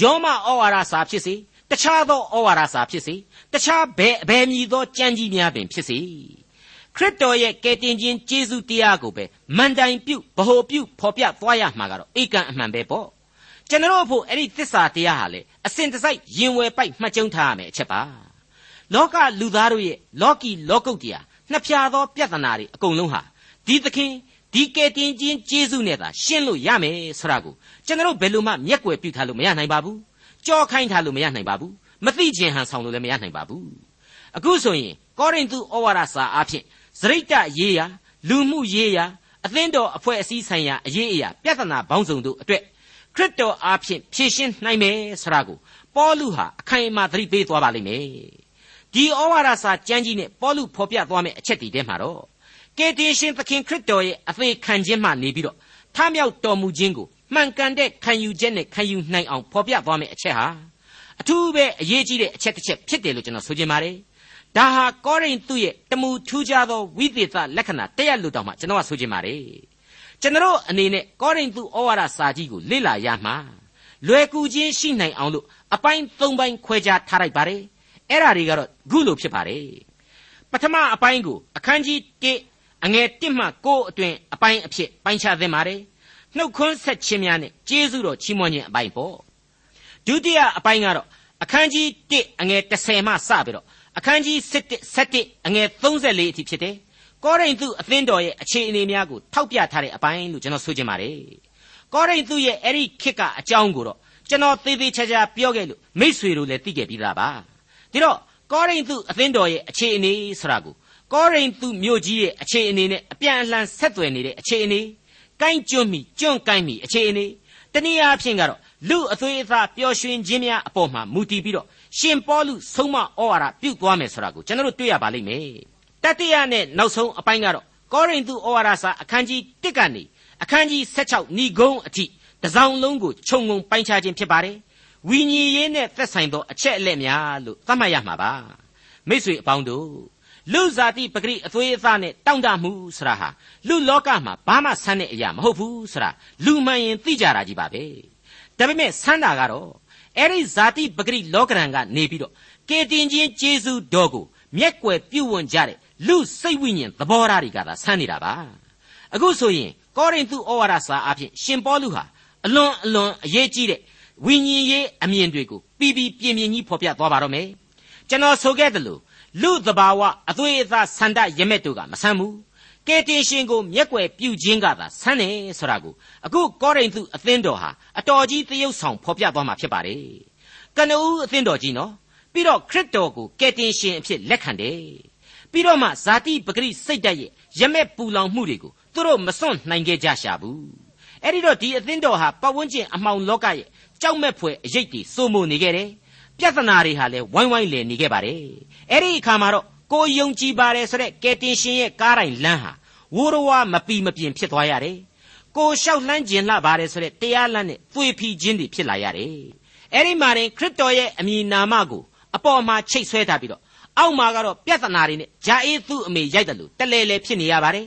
ယောမဩဝါဒစာဖြစ်စေတခြားသောဩဝါဒစာဖြစ်စေတခြားဘယ်အဘယ်မည်သောကြံကြီးများပင်ဖြစ်စေခရစ်တော်ရဲ့ကယ်တင်ခြင်းကျေးဇူးတရားကိုပဲမန်တိုင်ပြုဗဟိုပြုဖော်ပြသွားရမှာကတော့ဧကန်အမှန်ပဲပေါ့ကျွန်တော်ဖို့အဲ့ဒီသစ္စာတရားဟာလေအစဉ်တစိုက်ရင်ဝယ်ပိုက်မှတ်ကျုံထားရမယ်အချက်ပါလောကလူသားတို့ရဲ့လောကီလောကုတ်တရား နှစ်ဖြာသောပြဿနာတွေအကုန်လုံးဟာဒီသခင်ဒီကယ်တင်ခြင်းကျေးဇူးနဲ့သာရှင်းလို့ရမယ်ဆိုတာကိုကျွန်တော်ဘယ်လိုမှမျက်ကွယ်ပြုထားလို့မရနိုင်ပါဘူးကြောခိုင်းထားလို့မရနိုင်ပါဘူးမသိခြင်းဟန်ဆောင်လို့လည်းမရနိုင်ပါဘူးအခုဆိုရင်ကောရိန္သုဩဝါဒစာအားဖြင့်စရိတ်တရေးရာလူမှုရေးရာအသင်းတော်အဖွဲ့အစည်းဆိုင်ရာအရေးအရာပြဿနာပေါင်းစုံတို့အတွက်ခရစ်တော်အားဖြင့်ဖြည့်ရှင်းနိုင်မယ်ဆိုတာကိုပေါလုဟာအခိုင်အမာသတိပေးသွားပါလိမ့်မယ် ဒီဩဝါဒစာကျမ်းကြီးနဲ့ပေါလုဖော်ပြသွားမယ့်အချက်တွေထဲမှာတော့ကယ်တင်ရှင်သခင်ခရစ်တော်ရဲ့အသေးခံခြင်းမှနေပြီးတော့ထမြောက်တော်မူခြင်းကိုမှန်ကန်တဲ့ခံယူချက်နဲ့ခံယူနိုင်အောင်ဖော်ပြသွားမယ့်အချက်ဟာအထူးပဲအရေးကြီးတဲ့အချက်တစ်ချက်ဖြစ်တယ်လို့ကျွန်တော်ဆိုချင်ပါတယ်ဒါဟာကောရိန္သုရဲ့တမူထူးခြားသောဝိသေသလက္ခဏာတရက်လို့တောင်မှကျွန်တော်ကဆိုချင်ပါတယ်ကျွန်တော်အနေနဲ့ကောရိန္သုဩဝါဒစာကြီးကိုလေ့လာရမှာလွယ်ကူခြင်းရှိနိုင်အောင်လို့အပိုင်း၃ပိုင်းခွဲခြားထားလိုက်ပါတယ် အဲ့ဓာတွေကတော့ခုလိုဖြစ်ပါတယ်ပထမအပိုင်းကိုအခန်းကြီး1အငယ်1မှ9အတွင်အပိုင်းအဖြစ်ပိုင်းခြားသင်ပါတယ်နှုတ်ခွန်းဆက်ခြင်းများနဲ့ကျေးဇူးတော်ချီးမွမ်းခြင်းအပိုင်းပေါ့ဒုတိယအပိုင်းကတော့အခန်းကြီး1အငယ်30မှစပြီးတော့အခန်းကြီး7အငယ်34အထိဖြစ်တယ်ကောရိန္သုအသင်းတော်ရဲ့အခြေအနေများကိုထောက်ပြထားတဲ့အပိုင်းလို့ကျွန်တော်ဆိုချင်ပါတယ်ကောရိန္သုရဲ့အဲ့ဒီခေတ်ကအကြောင်းကိုတော့ကျွန်တော်သေသေးချာချာပြောခဲ့လို့မိษွေတို့လည်းသိခဲ့ပြီးသားပါ ဒီတော့ကောရိန္သုအသင်းတော်ရဲ့အခြေအနေဆိုတာကိုကောရိန္သုမြို့ကြီးရဲ့အခြေအနေနဲ့အပြန်အလှန်ဆက်သွယ်နေတဲ့အခြေအနေကိုင်းကျွန်းမိကျွန်းကိုင်းမိအခြေအနေတနည်းအားဖြင့်ကတော့လူအသွေးအသားပျော်ရွှင်ခြင်းများအပေါ်မှာမူတည်ပြီးတော့ရှင်ပေါလုဆုံးမဩဝါဒပြုတ်သွားမယ်ဆိုတာကိုကျွန်တော်တို့တွေ့ရပါလိမ့်မယ်တတိယနဲ့နောက်ဆုံးအပိုင်းကတော့ကောရိန္သုဩဝါဒစာအခန်းကြီး1ကနေအခန်းကြီး16ဏီကုန်းအထိတစောင်းလုံးကိုခြုံငုံပိုင်းခြားခြင်းဖြစ်ပါတယ် ဝိညာဉ်ရေးနဲ့သက်ဆိုင်သောအချက်အလက်များလို့သတ်မှတ်ရမှာပါမိษွေအပေါင်းတို့လူဇာတိပဂရိအသွေးအသားနဲ့တောင့်တမှုဆိုတာဟာလူလောကမှာဘာမှဆန်းတဲ့အရာမဟုတ်ဘူးဆိုတာလူမှန်ရင်သိကြတာကြီးပါပဲဒါပေမဲ့ဆန်းတာကတော့အဲ့ဒီဇာတိပဂရိလောကရန်ကနေပြီးတော့ကေတင်ချင်းဂျေဇုတော်ကိုမျက်ွယ်ပြုတ်ဝန်းကြတဲ့လူစိတ်ဝိညာဉ်သဘောထားတွေကသာဆန်းနေတာပါအခုဆိုရင်ကောရိန္သုဩဝါဒစာအဖြစ်ရှင်ပေါလုဟာအလွန်အလွန်အရေးကြီးတဲ့ ဝိညာဉ်ရေးအမြင်တွေကိုပြီးပြီးပြင်းပြင်းကြီးဖော်ပြသွားပါတော့မယ်ကျွန်တော်ဆိုခဲ့သလိုလူသဘာဝအသွေးအသားဆန္ဒရမက်တို့ကမဆန်းဘူးကယ်တင်ရှင်ကိုမျက်ွယ်ပြုခြင်းကသာဆန်းတယ်ဆိုတာကိုအခုကောရိန္သုအသင်းတော်ဟာအတော်ကြီးသရုပ်ဆောင်ဖော်ပြသွားမှာဖြစ်ပါတယ်ကနဦးအသင်းတော်ကြီးနော်ပြီးတော့ခရစ်တော်ကိုကယ်တင်ရှင်အဖြစ်လက်ခံတယ်ပြီးတော့မှဇာတိပဂရိစိတ်ဓာတ်ရဲ့ရမက်ပူလောင်မှုတွေကိုသူတို့မစွန့်နိုင်ခဲ့ကြရှာဘူးအဲ့ဒီတော့ဒီအသင်းတော်ဟာပတ်ဝန်းကျင်အမှောင်လောကရဲ့ ကြောက်မဲ့ဖွယ်အရေးတွေစိုးမိုးနေခဲ့တယ်ပြဿနာတွေဟာလည်းဝိုင်းဝိုင်းလည်နေခဲ့ပါတယ်အဲ့ဒီအခါမှာတော့ကိုယုံကြည်ပါတယ်ဆိုတဲ့ကယ်တင်ရှင်ရဲ့ကားတိုင်းလမ်းဟာဝိုးရဝမပီမပြင်ဖြစ်သွားရတယ်ကိုလျှောက်လှမ်းခြင်းလှပါတယ်ဆိုတဲ့တရားလမ်းနဲ့သွေဖီခြင်းတွေဖြစ်လာရတယ်အဲ့ဒီမှာရင်ခရစ်တော်ရဲ့အမည်နာမကိုအပေါ်မှာချိတ်ဆွဲထားပြီးတော့အောက်မှာကတော့ပြဿနာတွေနဲ့ဂျာအေးသူ့အမေရိုက်တယ်လို့တလဲလဲဖြစ်နေရပါတယ်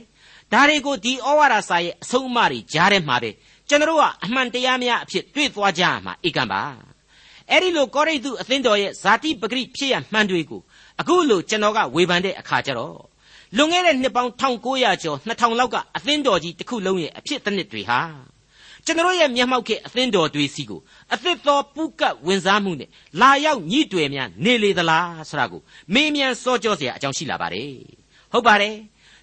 ဒါတွေကိုဒီဩဝါဒစာရဲ့အဆုံးအမတွေကြားထဲမှာပဲ ကျွန်တော်ကအမှန်တရားများအဖြစ်တွေ့သွားကြရမှာဧကံပါအဲ့ဒီလိုကောရိန္သုအသင်းတော်ရဲ့ဇာတိပဂရိဖြစ်ရမှန်တွေကိုအခုလိုကျွန်တော်ကဝေဖန်တဲ့အခါကျတော့လွန်ခဲ့တဲ့နှစ်ပေါင်း1900ကျော်2000လောက်ကအသင်းတော်ကြီးတစ်ခုလုံးရဲ့အဖြစ်တစ်နှစ်တွေဟာကျွန်တော်ရဲ့မျက်မှောက်ခဲ့အသင်းတော်တွေစီကိုအသစ်သောပုကတ်ဝင်စားမှုနဲ့လာရောက်ညှိတွယ်များနေလေသလားဆိုတာကိုမေးမြန်းစောကြောเสียအကြောင်းရှိလာပါတယ်ဟုတ်ပါတယ်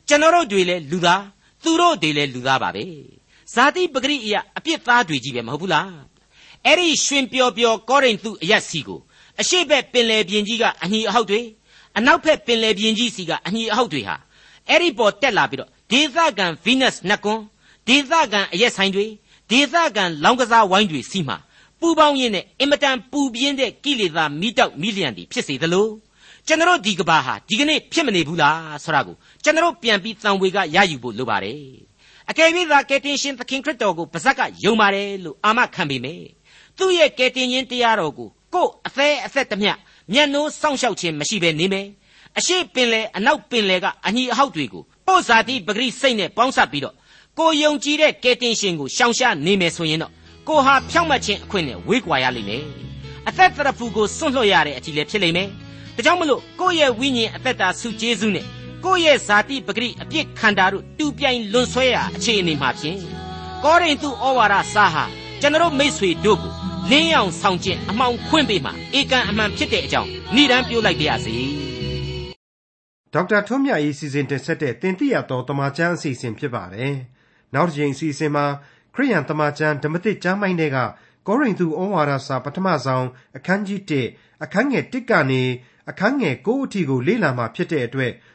ကျွန်တော်တို့တွေလည်းလူသားသူတို့တွေလည်းလူသားပါပဲ ဇာတိပဂရိအရာအပြစ်သားတွေကြီးပဲမဟုတ်ဘူးလားအဲ့ဒီရှင်ပျော်ပျော်ကောရိန္သုအရက်စီကိုအရှိဘက်ပင်လယ်ပြင်ကြီးကအညီအဟောက်တွေအနောက်ဘက်ပင်လယ်ပြင်ကြီးစီကအညီအဟောက်တွေဟာအဲ့ဒီပေါ်တက်လာပြီးတော့ဒေသခံဗီနပ်စ်နတ်ကွန်းဒေသခံအရက်ဆိုင်တွေဒေသခံလောင်းကစားဝိုင်းတွေစီမှာပူပေါင်းရင်းနဲ့အင်မတန်ပူပြင်းတဲ့ကိလေသာမိတောက်မိလျံတွေဖြစ်စေသလိုကျွန်တော်ဒီကဘာဟာဒီကနေ့ဖြစ်မနေဘူးလားဆိုတာကိုကျွန်တော်ပြန်ပြီးတန်ဝေကရယူဖို့လိုပါတယ် အကယ်၍သာကယ်တင်ရှင်သခင်ခရစ်တော်ကိုပါဇက်ကယုံပါတယ်လို့အာမခံပေမယ့်သူ့ရဲ့ကယ်တင်ရှင်တရားတော်ကိုကို့အသေးအသက်တမျှမျက်နှိုးစောင့်ရှောက်ခြင်းမရှိဘဲနေမယ်အရှိပင်လေအနောက်ပင်လေကအညီအဟောက်တွေကိုပို့ဇာတိပဂရိစိတ်နဲ့ပေါင်းစပ်ပြီးတော့ကိုယုံကြည်တဲ့ကယ်တင်ရှင်ကိုရှောင်ရှားနေမယ်ဆိုရင်တော့ကိုဟာဖြောင့်မတ်ခြင်းအခွင့်နဲ့ဝေးကွာရလိမ့်မယ်အသက်တရဖူကိုစွန့်လွတ်ရတဲ့အထီးလည်းဖြစ်လိမ့်မယ်ဒါကြောင့်မလို့ကိုယ့်ရဲ့ဝိညာဉ်အသက်တာဆုကျေးဇူးနဲ့ ကိုယ့်ရဲ့ဇာတိပဂရိအပြစ်ခန္ဓာတို့တူပြိုင်လွန်ဆွဲရာအခြေအနေမှာဖြင့်ကောရိန္သုဩဝါဒစာဟာကျွန်တော်မိษွေတို့ကိုလင်းအောင်ဆောင်ကျင့်အမှောင်ခွင့်ပေးမှာဧကန်အမှန်ဖြစ်တဲ့အကြောင်းဏိဒန်းပြောလိုက်ပါရစေဒေါက်တာထွန်းမြတ်ရေးစီစဉ်တင်ဆက်တဲ့တင်ပြတော်တမချန်းအစီအစဉ်ဖြစ်ပါတယ်နောက်တစ်ချိန်အစီအစဉ်မှာခရိယန်တမချန်းဓမ္မတိကျမ်းပိုင်းတွေကကောရိန္သုဩဝါဒစာပထမဆုံးအခန်းကြီး1အခန်းငယ်1ကနေအခန်းငယ်9အထိကိုလေ့လာမှဖြစ်တဲ့အတွက်